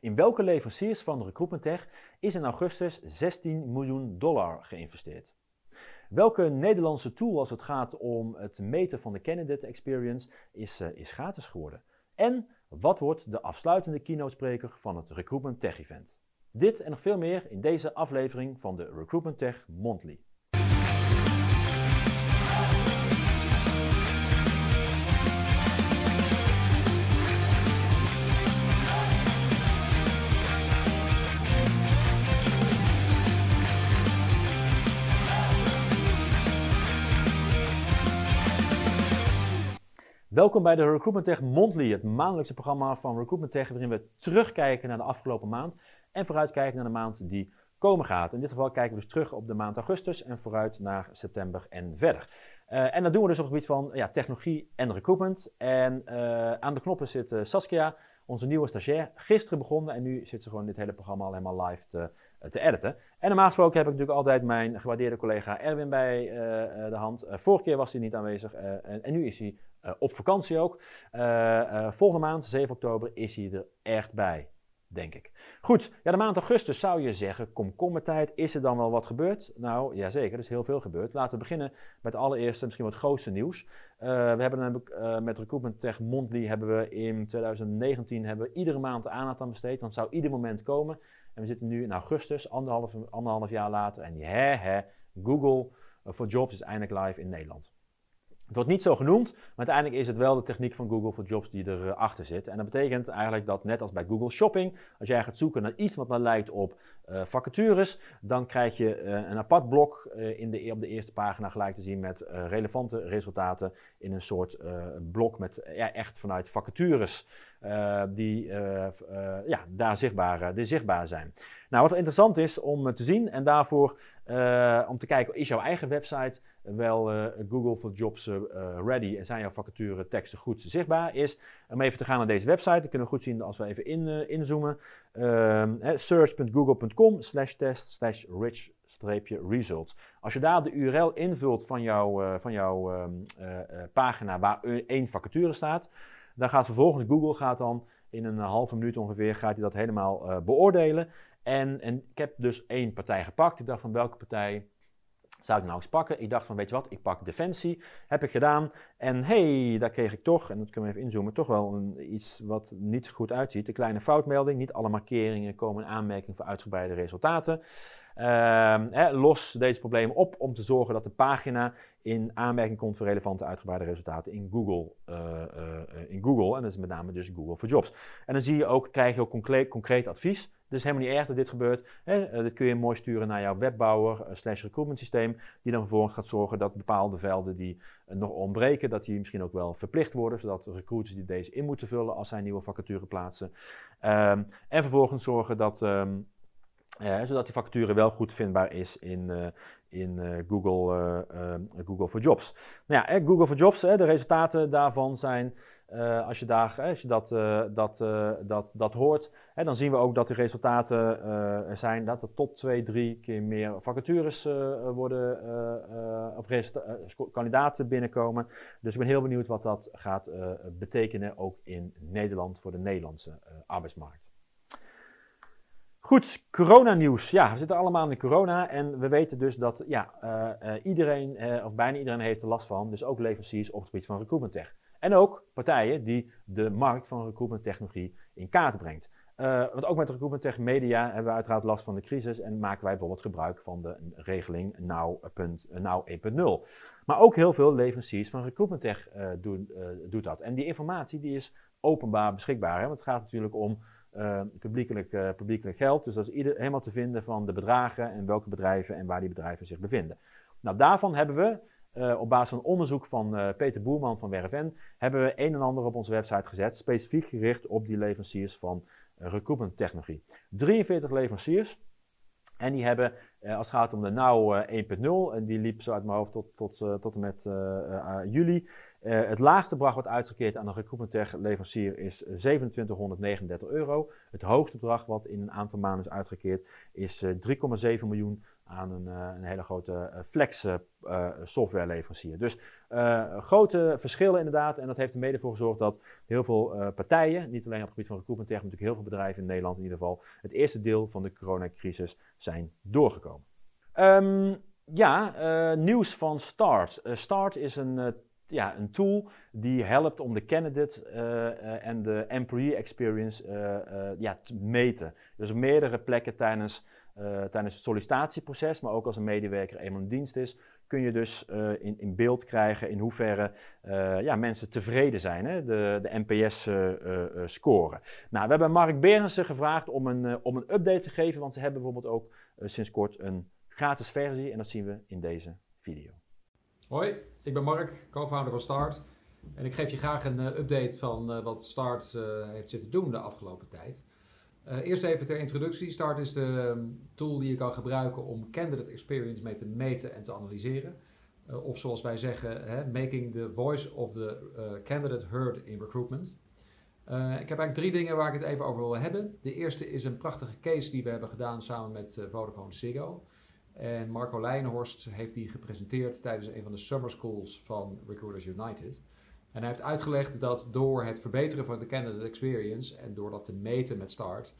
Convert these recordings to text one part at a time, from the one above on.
In welke leveranciers van Recruitment Tech is in augustus 16 miljoen dollar geïnvesteerd? Welke Nederlandse tool als het gaat om het meten van de candidate experience is, uh, is gratis geworden? En wat wordt de afsluitende keynote spreker van het Recruitment Tech Event? Dit en nog veel meer in deze aflevering van de Recruitment Tech Monthly. Welkom bij de Recruitment Tech Monthly, het maandelijkse programma van Recruitment Tech, waarin we terugkijken naar de afgelopen maand en vooruitkijken naar de maand die komen gaat. In dit geval kijken we dus terug op de maand augustus en vooruit naar september en verder. Uh, en dat doen we dus op het gebied van ja, technologie en recruitment. En uh, aan de knoppen zit uh, Saskia, onze nieuwe stagiair, gisteren begonnen en nu zit ze gewoon dit hele programma al helemaal live te, te editen. En normaal gesproken heb ik natuurlijk altijd mijn gewaardeerde collega Erwin bij de hand. vorige keer was hij niet aanwezig en, en nu is hij uh, op vakantie ook. Uh, uh, volgende maand, 7 oktober, is hij er echt bij. Denk ik. Goed, ja, de maand augustus zou je zeggen, komkommertijd. Is er dan wel wat gebeurd? Nou, jazeker, er is heel veel gebeurd. Laten we beginnen met het allereerste, misschien wat grootste nieuws. we hebben met Recruitment Tech Monthly hebben we in 2019 hebben we iedere maand aandacht aan besteed. Want het zou ieder moment komen. En we zitten nu in augustus, anderhalf, anderhalf jaar later. En hè, Google voor Jobs is eindelijk live in Nederland. Het wordt niet zo genoemd, maar uiteindelijk is het wel de techniek van Google voor Jobs die erachter zit. En dat betekent eigenlijk dat net als bij Google Shopping, als jij gaat zoeken naar iets wat maar lijkt op uh, vacatures, dan krijg je uh, een apart blok uh, in de, op de eerste pagina gelijk te zien met relevante resultaten in een soort blok met ja, echt vanuit vacatures. die ja, daar zichtbaar, die zichtbaar zijn. Nou, wat interessant is om te zien en daarvoor om te kijken, is jouw eigen website wel uh, Google for Jobs uh, ready en zijn jouw vacature teksten goed zichtbaar is. Om even te gaan naar deze website, dat kunnen we goed zien als we even in, uh, inzoomen. Um, search.google.com slash test slash rich results. Als je daar de URL invult van, jou, van jouw um, pagina waar één vacature staat, dan gaat vervolgens Google gaat dan in een halve minuut ongeveer gaat hij dat helemaal beoordelen. En, en ik heb dus één partij gepakt. Ik dacht van welke partij zou ik nou eens pakken? Ik dacht van, weet je wat, ik pak Defensie. Heb ik gedaan. En hey, daar kreeg ik toch, en dat kunnen we even inzoomen, toch wel een, iets wat niet goed uitziet. Een kleine foutmelding. Niet alle markeringen komen in aanmerking voor uitgebreide resultaten. Uh, los deze problemen op om te zorgen dat de pagina in aanmerking komt voor relevante uitgebreide resultaten in Google. Uh, uh, in Google. En dat is met name dus Google for Jobs. En dan zie je ook, krijg je ook concreet, advies. Dus helemaal niet erg dat dit gebeurt. Hè? Uh, dit kun je mooi sturen naar jouw webbouwer slash recruitment systeem. Die dan vervolgens gaat zorgen dat bepaalde velden die nog ontbreken, dat die misschien ook wel verplicht worden. Zodat recruiters die deze in moeten vullen als zij nieuwe vacature plaatsen. Um, en vervolgens zorgen dat... Um, zodat die vacature wel goed vindbaar is in, in Google, Google for Jobs. Nou ja, Google for Jobs, de resultaten daarvan zijn als je, daar, als je dat, dat, dat, dat hoort, dan zien we ook dat de resultaten zijn dat er tot twee, drie keer meer vacatures worden, of kandidaten binnenkomen. Dus ik ben heel benieuwd wat dat gaat betekenen, ook in Nederland, voor de Nederlandse arbeidsmarkt. Goed, coronanieuws. Ja, we zitten allemaal in de corona en we weten dus dat ja, iedereen, of bijna iedereen heeft er last van, dus ook leveranciers op het gebied van recruitment tech. En ook partijen die de markt van recruitment technologie in kaart brengt. Want ook met recruitment tech media hebben we uiteraard last van de crisis en maken wij bijvoorbeeld gebruik van de regeling Now, now 1.0. Maar ook heel veel leveranciers van recruitment tech doen, doet dat. En die informatie die is openbaar beschikbaar. Hè? Want het gaat natuurlijk om publiekelijk, publiekelijk geld. Dus dat is ieder, helemaal te vinden van de bedragen en welke bedrijven en waar die bedrijven zich bevinden. Nou, daarvan hebben we uh, op basis van onderzoek van uh, Peter Boerman van WRFN hebben we een en ander op onze website gezet, specifiek gericht op die leveranciers van recruitment technologie. 43 leveranciers. En die hebben, als het gaat om de Now 1.0, en die liep zo uit mijn hoofd tot, tot, tot en met juli. het laagste bedrag wat uitgekeerd aan een recruitment leverancier is 2739 euro. Het hoogste bedrag wat in een aantal maanden is uitgekeerd is 3,7 miljoen aan een, een hele grote flex softwareleverancier. Dus grote verschillen inderdaad. En dat heeft er mede voor gezorgd dat heel veel partijen, niet alleen op het gebied van recruitment maar natuurlijk heel veel bedrijven in Nederland in ieder geval, het eerste deel van de coronacrisis zijn doorgekomen. Um, ja, nieuws van Start. Start is een, ja, een tool die helpt om de candidate en de employee experience ja, te meten. Dus op meerdere plekken tijdens, tijdens het sollicitatieproces, maar ook als een medewerker eenmaal in dienst is, kun je dus in, in beeld krijgen in hoeverre ja, mensen tevreden zijn, hè? de, de NPS-score. nou, we hebben Mark Berensen gevraagd om een, om een update te geven, want ze hebben bijvoorbeeld ook sinds kort een gratis versie en dat zien we in deze video. Hoi, ik ben Mark, co-founder van Start. En ik geef je graag een uh, update van uh, wat Start uh, heeft zitten doen de afgelopen tijd. eerst even ter introductie. Start is de um, tool die je kan gebruiken om candidate experience mee te meten en te analyseren. of zoals wij zeggen, making the voice of the candidate heard in recruitment. ik heb eigenlijk drie dingen waar ik het even over wil hebben. De eerste is een prachtige case die we hebben gedaan samen met Vodafone Ziggo. En Marco Leijenhorst heeft die gepresenteerd tijdens een van de summer schools van Recruiters United. En hij heeft uitgelegd dat door het verbeteren van de candidate experience en door dat te meten met Start,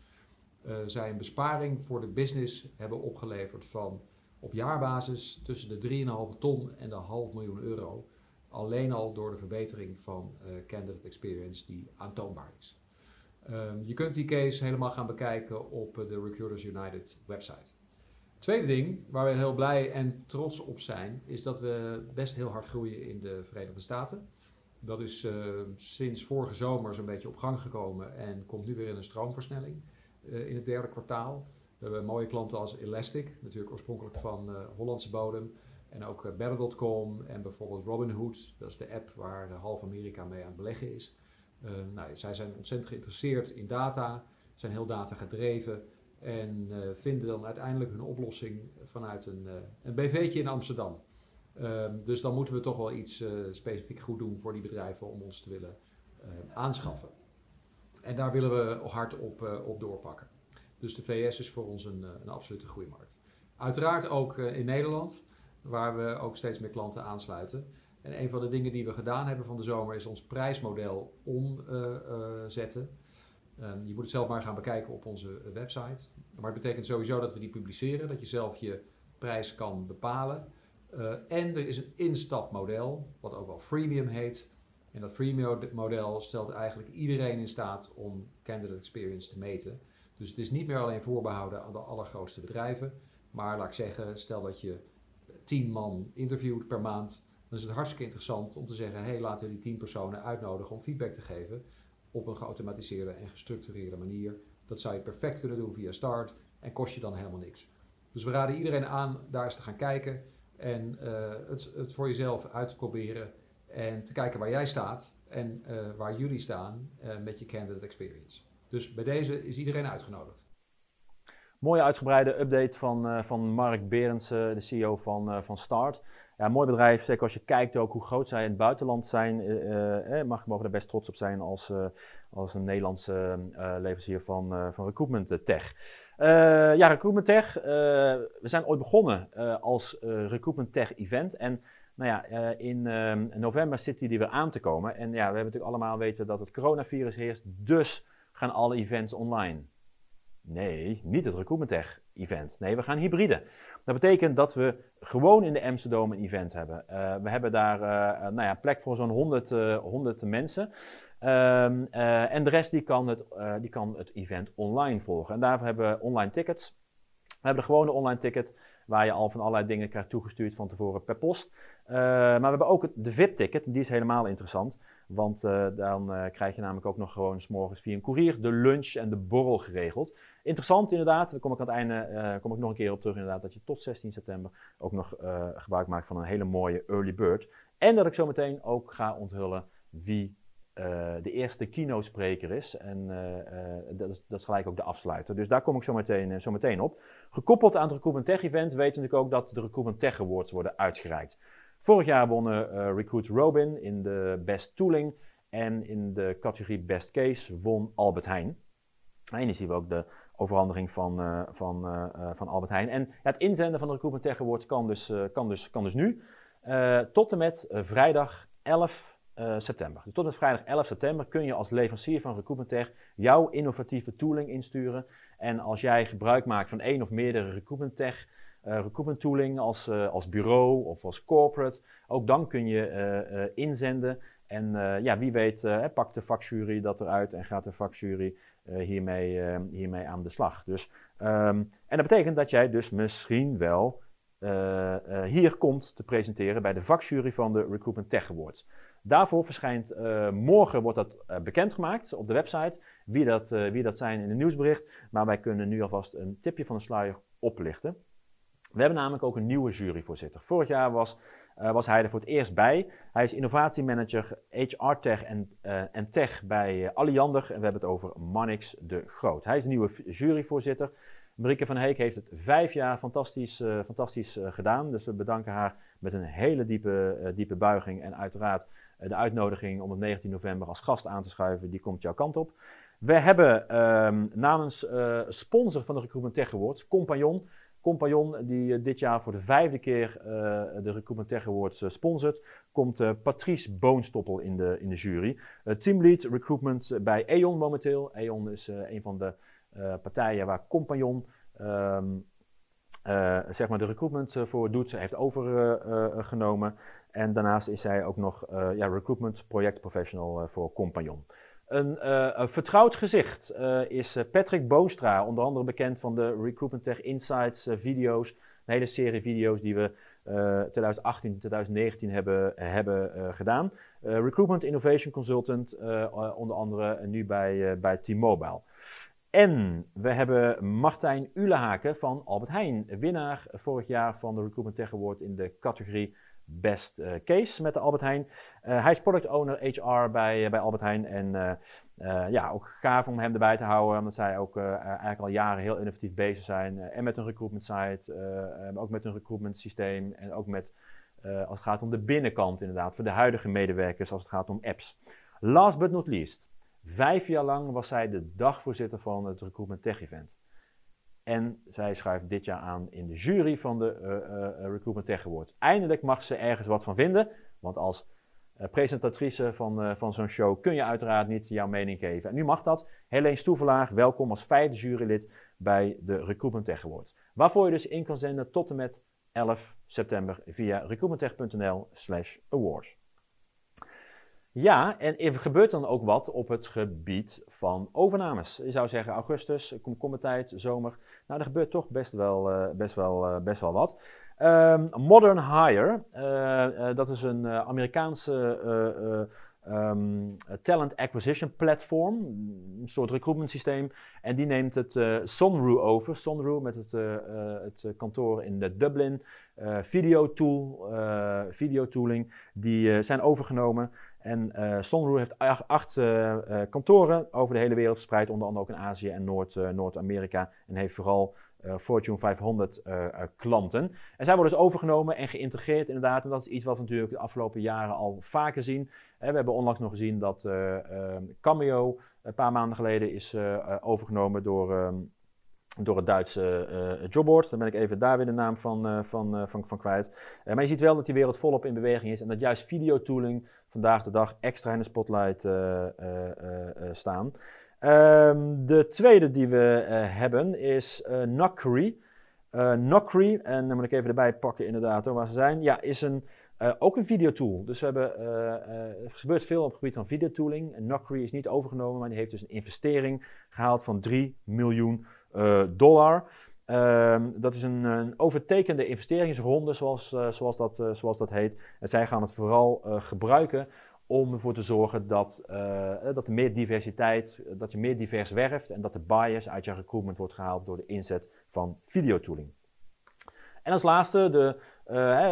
uh, zij een besparing voor de business hebben opgeleverd van op jaarbasis tussen de 3,5 ton en de half miljoen euro. Alleen al door de verbetering van uh, candidate experience die aantoonbaar is. Um, je kunt die case helemaal gaan bekijken op de Recruiters United website. Tweede ding waar we heel blij en trots op zijn, is dat we best heel hard groeien in de Verenigde Staten. Dat is uh, sinds vorige zomer zo'n beetje op gang gekomen en komt nu weer in een stroomversnelling uh, in het derde kwartaal. We hebben mooie klanten als Elastic, natuurlijk oorspronkelijk van uh, Hollandse bodem. En ook Better.com en bijvoorbeeld Robinhood, dat is de app waar half Amerika mee aan het beleggen is. nou, zij zijn ontzettend geïnteresseerd in data, zijn heel data gedreven. En uh, vinden dan uiteindelijk hun oplossing vanuit een, uh, een BV'tje in Amsterdam. Um, dus dan moeten we toch wel iets uh, specifiek goed doen voor die bedrijven om ons te willen aanschaffen. En daar willen we hard op, op doorpakken. Dus de VS is voor ons een, een absolute groeimarkt. Uiteraard ook in Nederland, waar we ook steeds meer klanten aansluiten. En een van de dingen die we gedaan hebben van de zomer is ons prijsmodel omzetten. Um, je moet het zelf maar gaan bekijken op onze eh, website. Maar het betekent sowieso dat we die publiceren, dat je zelf je prijs kan bepalen. Uh, en er is een instapmodel, wat ook wel freemium heet. En dat freemium model stelt eigenlijk iedereen in staat om candidate experience te meten. Dus het is niet meer alleen voorbehouden aan de allergrootste bedrijven. Maar laat ik zeggen, stel dat je 10 man interviewt per maand. Dan is het hartstikke interessant om te zeggen: hey, laten we die 10 personen uitnodigen om feedback te geven op een geautomatiseerde en gestructureerde manier. Dat zou je perfect kunnen doen via Start en kost je dan helemaal niks. Dus we raden iedereen aan daar eens te gaan kijken en uh, het, het, voor jezelf uit te proberen en te kijken waar jij staat en uh, waar jullie staan uh, met je candidate experience. Dus bij deze is iedereen uitgenodigd. Mooie uitgebreide update van, van Mark Berends, de CEO van, van Start ja, mooi bedrijf. Zeker als je kijkt ook hoe groot zij in het buitenland zijn. Uh, uh, mag, mogen er best trots op zijn als, uh, als een Nederlandse leverancier van, van Recruitment Tech. ja, Recruitment Tech. we zijn ooit begonnen als Recruitment Tech event. En nou ja, in november zit die er weer aan te komen. En ja, we hebben natuurlijk allemaal weten dat het coronavirus heerst. Dus gaan alle events online. Nee, niet het Recruitment Tech event. Nee, we gaan hybride. Dat betekent dat we gewoon in de Amsterdam een event hebben. Uh, we hebben daar uh, nou ja, plek voor zo'n 100, uh, 100 mensen. Um, en de rest die kan, het, die kan het event online volgen. En daarvoor hebben we online tickets. We hebben de gewone online ticket, waar je al van allerlei dingen krijgt toegestuurd van tevoren per post. maar we hebben ook de VIP-ticket, die is helemaal interessant. Want dan krijg je namelijk ook nog gewoon s morgens via een courier de lunch en de borrel geregeld. Interessant inderdaad, daar kom ik aan het einde uh, kom ik nog een keer op terug inderdaad, dat je tot 16 september ook nog uh, gebruik maakt van een hele mooie early bird. En dat ik zo meteen ook ga onthullen wie uh, de eerste keynote-spreker is. En dat, is, dat is gelijk ook de afsluiter. Dus daar kom ik zo meteen, zo meteen op. Gekoppeld aan het Recruitment Tech Event weten we natuurlijk ook dat de Recruitment Tech Awards worden uitgereikt. Vorig jaar wonnen Recruit Robin in de Best Tooling en in de categorie Best Case won Albert Heijn. En hier zien we ook de overhandiging van, van, van Albert Heijn. En ja, het inzenden van de Recruitment Tech kan dus, kan dus, kan dus nu. tot en met vrijdag 11 september. Dus tot en met vrijdag 11 september kun je als leverancier van Recruitment Tech jouw innovatieve tooling insturen. En als jij gebruik maakt van één of meerdere Recruitment Tech recruitment tooling als, als bureau of als corporate, ook dan kun je inzenden en ja, wie weet pakt de vakjury dat eruit en gaat de vakjury hiermee, hiermee aan de slag. Dus, um, en dat betekent dat jij dus misschien wel hier komt te presenteren bij de vakjury van de Recruitment Tech Awards. Daarvoor verschijnt morgen wordt dat bekendgemaakt op de website, wie dat, wie dat zijn in een nieuwsbericht. Maar wij kunnen nu alvast een tipje van de sluier oplichten. We hebben namelijk ook een nieuwe juryvoorzitter. Vorig jaar was uh, was hij er voor het eerst bij. Hij is innovatiemanager HR Tech en, uh, en Tech bij uh, Alliander. En we hebben het over Mannix de Groot. Hij is nieuwe juryvoorzitter. Marieke van Heek heeft het vijf jaar fantastisch, fantastisch gedaan. Dus we bedanken haar met een hele diepe, diepe buiging. En uiteraard de uitnodiging om op 19 november als gast aan te schuiven, die komt jouw kant op. We hebben um, namens sponsor van de Recruitment Tech Awards, Compagnon, Compagnon, die eh, dit jaar voor de vijfde keer uh, de Recruitment Tech Awards uh, sponsort, komt Patrice Boonstoppel in de, in de jury. teamlead Recruitment bij E.ON momenteel. E.ON is een van de partijen waar Compagnon um, zeg maar de recruitment voor doet, heeft overgenomen. en daarnaast is hij ook nog ja, recruitment projectprofessional voor Compagnon. Een, uh, een, vertrouwd gezicht uh, is eh, Patrick Boonstra, onder andere bekend van de Recruitment Tech Insights video's. Een hele serie video's die we 2018 2019 hebben, hebben gedaan. Recruitment Innovation Consultant, onder andere nu bij, bij T-Mobile. En we hebben Martijn Ulehaken van Albert Heijn, winnaar vorig jaar van de Recruitment Tech Award in de categorie best uh, case met de Albert Heijn. Uh, hij is product owner HR bij, uh, bij Albert Heijn. En ja, ook gaaf om hem erbij te houden, omdat zij ook eigenlijk al jaren heel innovatief bezig zijn. en met een recruitment site, ook met een recruitment systeem en ook met, als het gaat om de binnenkant inderdaad, voor de huidige medewerkers als het gaat om apps. Last but not least, vijf jaar lang was zij de dagvoorzitter van het Recruitment Tech Event. En zij schuift dit jaar aan in de jury van de uh, uh, Recruitment Tech Awards. Eindelijk mag ze ergens wat van vinden. Want als uh, presentatrice van, van zo'n show kun je uiteraard niet jouw mening geven. En nu mag dat. Helene Stoevelaar, welkom als vijfde jurylid bij de Recruitment Tech Awards. Waarvoor je dus in kan zenden tot en met 11 september via recruitmenttech.nl slash awards. Ja, en er gebeurt dan ook wat op het gebied van overnames. Je zou zeggen augustus, komkommertijd, zomer. Nou, er gebeurt toch best wel, uh, best wel, uh, best wel wat. Um, Modern Hire, uh, dat is een Amerikaanse um, talent acquisition platform, een soort recruitment systeem. En die neemt het Sonru over. Sonru met het, het kantoor in de Dublin. video tool, video tooling, die zijn overgenomen. En uh, heeft acht uh, kantoren over de hele wereld verspreid, onder andere ook in Azië en Noord, Noord-Amerika. En heeft vooral Fortune 500 klanten. En zij worden dus overgenomen en geïntegreerd inderdaad. En dat is iets wat we natuurlijk de afgelopen jaren al vaker zien. we hebben onlangs nog gezien dat ehm, Cameo een paar maanden geleden is overgenomen door... Ehm, door het Duitse uh, jobboard. Dan ben ik even daar weer de naam van, uh, van, uh, van, van kwijt. maar je ziet wel dat die wereld volop in beweging is en dat juist videotooling vandaag de dag extra in de spotlight staan. Um, de tweede die we hebben is uh, Nokri. En dan moet ik even erbij pakken inderdaad hoor, waar ze zijn. Ja, is een, ook een videotool. Dus we hebben, er gebeurt veel op het gebied van videotooling. Nokri is niet overgenomen, maar die heeft dus een investering gehaald van 3 miljoen dollar. Um, dat is een, een, overtekende investeringsronde, zoals, uh, zoals, dat, uh, zoals dat heet. En zij gaan het vooral gebruiken om ervoor te zorgen dat, dat er meer diversiteit, dat je meer divers werft en dat de bias uit je recruitment wordt gehaald door de inzet van videotooling. En als laatste de,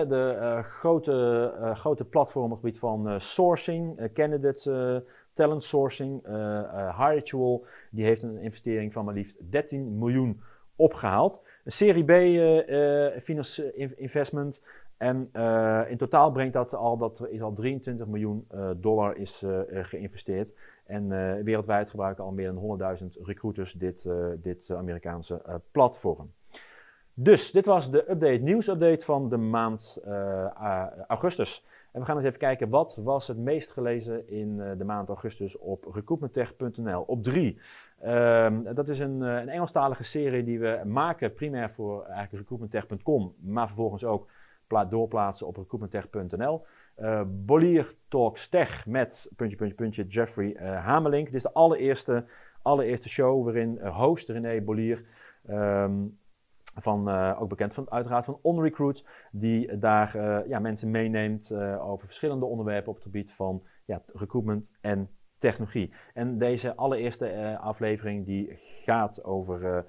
de grote, grote platform op het gebied van sourcing, candidate talent sourcing, uh, die heeft een investering van maar liefst 13 miljoen opgehaald. Een serie B uh, investment. En in totaal brengt dat al, dat is al 23 miljoen dollar is geïnvesteerd. En wereldwijd gebruiken al meer dan 100.000 recruiters dit, dit Amerikaanse platform. Dus dit was de update, nieuwsupdate van de maand augustus. We gaan eens even kijken wat was het meest gelezen in de maand augustus op recruitmenttech.nl. Op drie. Um, dat is een, een, Engelstalige serie die we maken primair voor eigenlijk recruitmenttech.com, maar vervolgens ook doorplaatsen op recruitmenttech.nl. Uh, Bolier Talks Tech met puntje, puntje, puntje Jeffrey Hamelink. Dit is de allereerste, allereerste show waarin host René Bolier, um, van, ook bekend van, uiteraard van OnRecruit, die daar ja, mensen meeneemt over verschillende onderwerpen op het gebied van ja, recruitment en technologie. En deze allereerste aflevering die gaat over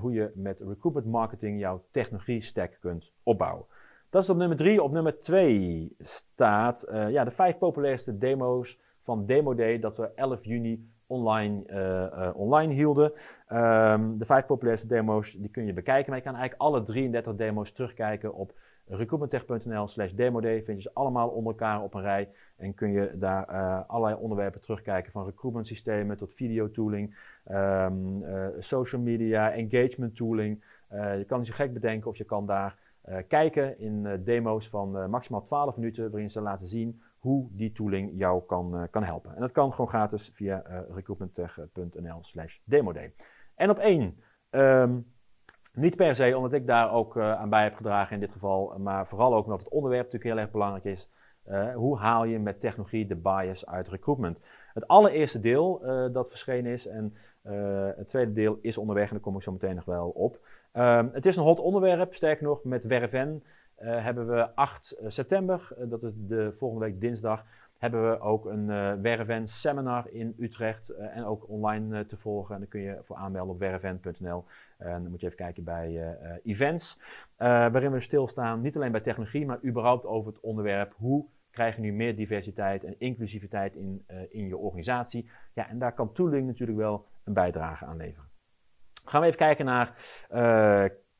hoe je met recruitment marketing jouw technologie stack kunt opbouwen. Dat is op nummer 3. Op nummer 2 staat ja, de vijf populairste demo's van Demo Day dat we 11 juni online, uh, uh, online hielden. Um, de vijf populairste demo's die kun je bekijken, maar je kan eigenlijk alle 33 demo's terugkijken op recruitmenttech.nl slash. Vind je ze allemaal onder elkaar op een rij en kun je daar allerlei onderwerpen terugkijken van recruitment systemen tot videotooling, um, social media, engagement tooling. je kan je gek bedenken of je kan daar kijken in demo's van maximaal 12 minuten, waarin ze laten zien hoe die tooling jou kan, kan helpen. En dat kan gewoon gratis via recruitmenttech.nl slash demoday. En op één, um, niet per se omdat ik daar ook aan bij heb gedragen in dit geval, maar vooral ook omdat het onderwerp natuurlijk heel erg belangrijk is. hoe haal je met technologie de bias uit recruitment? Het allereerste deel dat verschenen is en het tweede deel is onderweg en daar kom ik zo meteen nog wel op. Um, het is een hot onderwerp, sterker nog, met Werven hebben we 8 eh, september, uh, dat is de volgende week dinsdag, hebben we ook een uh, Werven seminar in Utrecht en ook online te volgen. En dan kun je voor aanmelden op werven.nl. En dan moet je even kijken bij events, waarin we stilstaan, niet alleen bij technologie, maar überhaupt over het onderwerp hoe krijg je nu meer diversiteit en inclusiviteit in, in je organisatie. Ja, en daar kan tooling natuurlijk wel een bijdrage aan leveren. Gaan we even kijken naar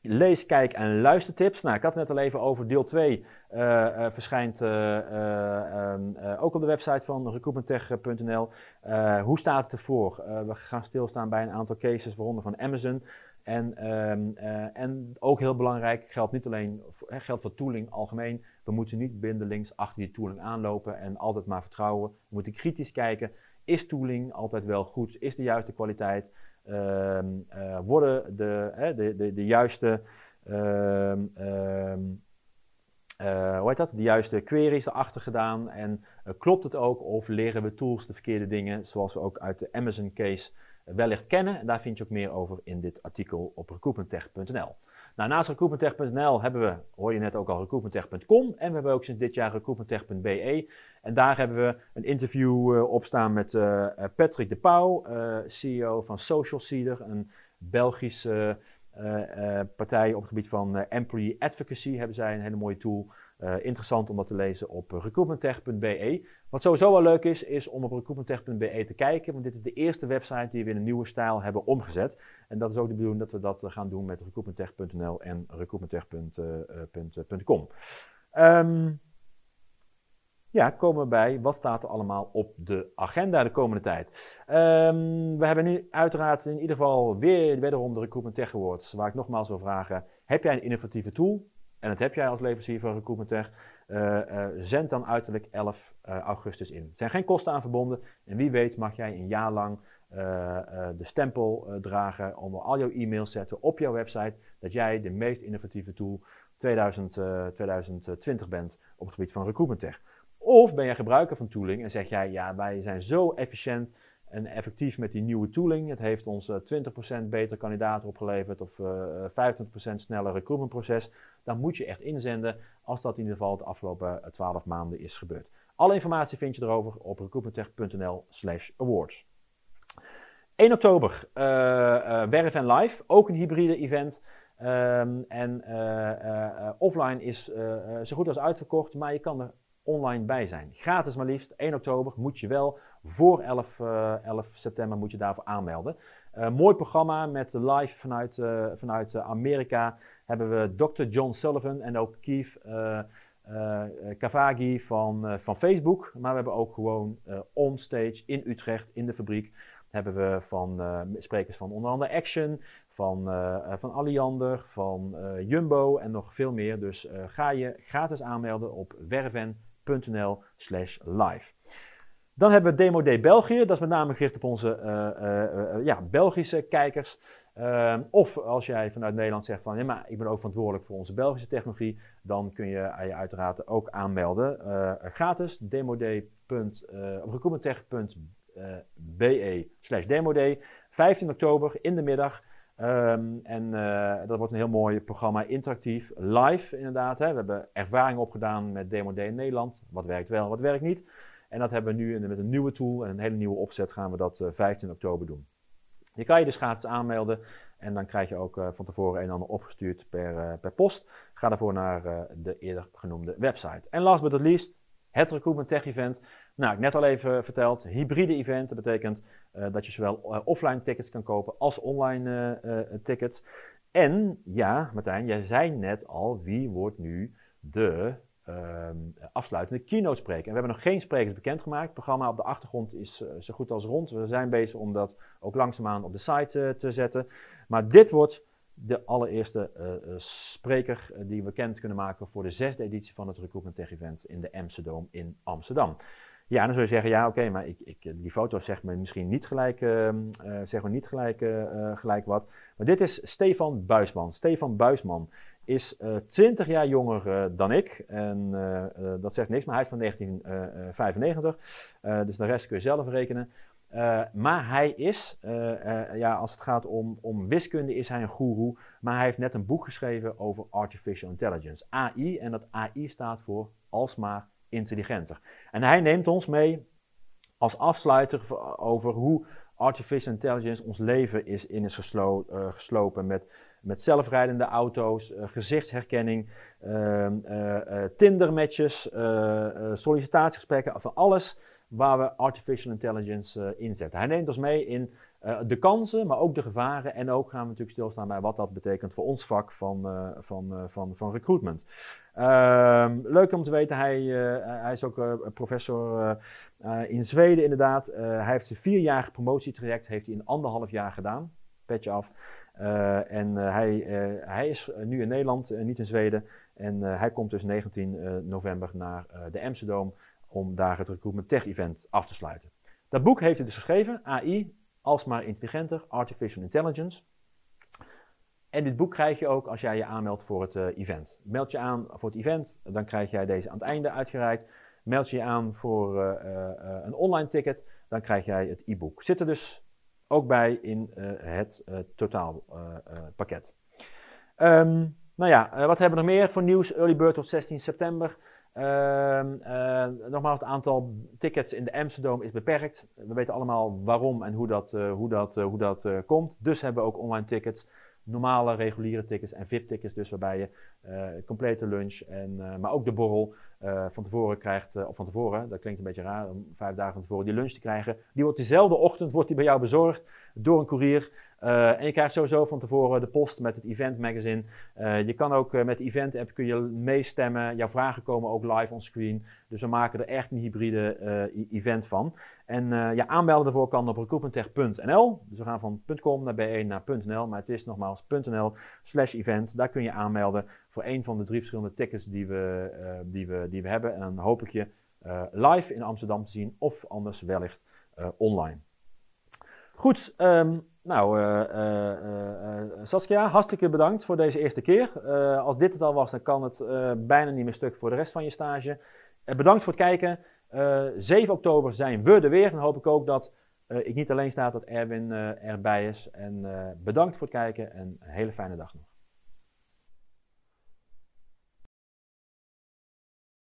lees, kijk en luistertips. Nou, ik had het net al even over deel 2. Uh, uh, verschijnt um, ook op de website van recruitmenttech.nl. hoe staat het ervoor? we gaan stilstaan bij een aantal cases, waaronder van Amazon. En, um, en ook heel belangrijk, geldt niet alleen geldt voor tooling algemeen. We moeten niet bindelings achter die tooling aanlopen en altijd maar vertrouwen. We moeten kritisch kijken. Is tooling altijd wel goed? Is de juiste kwaliteit? Ehm, eh, worden de, de, de, de juiste ehm, ehm, uh, hoe heet dat? De juiste queries erachter gedaan. En uh, klopt het ook of leren we tools de verkeerde dingen, zoals we ook uit de Amazon case wellicht kennen. En daar vind je ook meer over in dit artikel op recruitmenttech.nl. Nou, naast recruitmenttech.nl hebben we, hoor je net ook al, recruitmenttech.com. En we hebben ook sinds dit jaar recruitmenttech.be. En daar hebben we een interview uh, op staan met uh, Patrick de Pauw, CEO van Social Seeder, een Belgische partij op het gebied van employee advocacy. Hebben zij een hele mooie tool. interessant om dat te lezen op recruitmenttech.be. Wat sowieso wel leuk is, is om op recruitmenttech.be te kijken, want dit is de eerste website die we in een nieuwe stijl hebben omgezet. En dat is ook de bedoeling dat we dat gaan doen met recruitmenttech.nl en recruitmenttech.com. ja, komen we bij wat staat er allemaal op de agenda de komende tijd. Um, we hebben nu uiteraard in ieder geval weer wederom de Recruitment Tech Awards, waar ik nogmaals wil vragen, heb jij een innovatieve tool? En dat heb jij als leverancier van Recruitment Tech. Uh, uh, zend dan uiterlijk 11 uh, augustus in. Er zijn geen kosten aan verbonden en wie weet mag jij een jaar lang de stempel dragen onder al jouw e-mails zetten op jouw website dat jij de meest innovatieve tool 2000, 2020 bent op het gebied van Recruitment Tech. Of ben jij gebruiker van tooling en zeg jij, ja, wij zijn zo efficiënt en effectief met die nieuwe tooling. Het heeft ons 20% eh, betere kandidaten opgeleverd of uh, eh, 25% sneller recruitmentproces. Dan moet je echt inzenden als dat in ieder geval de afgelopen 12 eh, maanden is gebeurd. Alle informatie vind je erover op recruitmenttech.nl slash awards. 1 oktober, Werf en Live, ook een hybride event. Um, en offline is zo goed als uitverkocht, maar je kan er online bij zijn. Gratis maar liefst, 1 oktober moet je wel. Voor 11, uh, 11 september moet je daarvoor aanmelden. Uh, mooi programma met live vanuit, uh, vanuit Amerika hebben we Dr. John Sullivan en ook Keith Kavagi van, van Facebook. Maar we hebben ook gewoon onstage in Utrecht, in de fabriek, hebben we van sprekers van onder andere Action, van, van Alliander, van Jumbo en nog veel meer. Dus ga je gratis aanmelden op werven.nl slash live. Dan hebben we Demo Day België. Dat is met name gericht op onze ja, Belgische kijkers. Ehm, of als jij vanuit Nederland zegt van, ja, maar ik ben ook verantwoordelijk voor onze Belgische technologie, dan kun je je uiteraard ook aanmelden. Gratis, demoday.recruitmenttech.be slash demoday. 15 oktober in de middag. Ehm, en eh, dat wordt een heel mooi programma, interactief, live inderdaad. Hè. We hebben ervaring opgedaan met Demo Day in Nederland. Wat werkt wel, wat werkt niet. En dat hebben we nu met een nieuwe tool en een hele nieuwe opzet gaan we dat 15 oktober doen. Je kan je dus gratis aanmelden en dan krijg je ook uh, van tevoren een en ander opgestuurd per, per post. Ga daarvoor naar de eerder genoemde website. En last but not least, het Recruitment Tech Event. Nou, ik net al even verteld, hybride event. Dat betekent dat je zowel offline tickets kan kopen als online tickets. En ja, Martijn, jij zei net al, wie wordt nu de Ehm, afsluitende keynote spreken. En we hebben nog geen sprekers bekendgemaakt. Het programma op de achtergrond is zo goed als rond. We zijn bezig om dat ook langzaamaan op de site te zetten. Maar dit wordt de allereerste spreker die we bekend kunnen maken voor de zesde editie van het Recruitment Tech Event in de Amsterdam in Amsterdam. Ja, dan zul je zeggen, ja oké, maar ik, ik, die foto zegt me misschien niet gelijk, uh, zeg maar niet gelijk, gelijk wat. Maar dit is Stefan Buisman. Stefan Buisman is uh, eh, 20 jaar jonger dan ik. En dat zegt niks, maar hij is van 1995. dus de rest kun je zelf rekenen. maar hij is, ja, als het gaat om, om wiskunde, is hij een goeroe. Maar hij heeft net een boek geschreven over artificial intelligence, AI. En dat AI staat voor alsmaar intelligenter. En hij neemt ons mee als afsluiter over hoe artificial intelligence ons leven is in is geslo geslopen met met zelfrijdende auto's, uh, gezichtsherkenning, uh, Tinder-matches, sollicitatiegesprekken, van alles waar we artificial intelligence inzetten. Hij neemt ons mee in de kansen, maar ook de gevaren en ook gaan we natuurlijk stilstaan bij wat dat betekent voor ons vak van, van, van, van recruitment. Ehm, leuk om te weten, hij, hij is ook professor in Zweden inderdaad. hij heeft zijn vierjarige promotietraject heeft hij in anderhalf jaar gedaan, petje af. En hij, hij is nu in Nederland, niet in Zweden. En hij komt dus 19 november naar de Amsterdam om daar het Recruitment Tech Event af te sluiten. Dat boek heeft hij dus geschreven, AI, alsmaar intelligenter, Artificial Intelligence. En dit boek krijg je ook als jij je aanmeldt voor het event. Meld je aan voor het event, dan krijg jij deze aan het einde uitgereikt. Meld je aan voor een online ticket, dan krijg jij het e-book. Zit er dus ook bij in het totaalpakket. Um, nou ja, wat hebben we nog meer voor nieuws? Early Bird tot 16 september. Uh, nogmaals, het aantal tickets in de Amsterdam is beperkt. We weten allemaal waarom en hoe dat, hoe dat, hoe dat komt. Dus hebben we ook online tickets normale reguliere tickets en VIP-tickets, dus waarbij je uh, complete lunch, en, maar ook de borrel van tevoren krijgt, of van tevoren, dat klinkt een beetje raar om vijf dagen van tevoren die lunch te krijgen. Die wordt diezelfde ochtend wordt die bij jou bezorgd door een courier. Uh, en je krijgt sowieso van tevoren de post met het event magazine. Uh, je kan ook uh, met de event app kun je meestemmen. Jouw vragen komen ook live on screen. Dus we maken er echt een hybride event van. En ja, aanmelden daarvoor kan op recruitmenttech.nl. Dus we gaan van .com naar B1 naar .nl. Maar het is nogmaals .nl slash event. Daar kun je aanmelden voor een van de drie verschillende tickets die we, die we, die we hebben. En dan hoop ik je live in Amsterdam te zien of anders wellicht online. Goed, um, nou uh, uh, Saskia, hartstikke bedankt voor deze eerste keer. als dit het al was, dan kan het bijna niet meer stuk voor de rest van je stage. bedankt voor het kijken. 7 oktober zijn we er weer. Dan hoop ik ook dat ik niet alleen sta, dat Erwin erbij is. En bedankt voor het kijken en een hele fijne dag nog.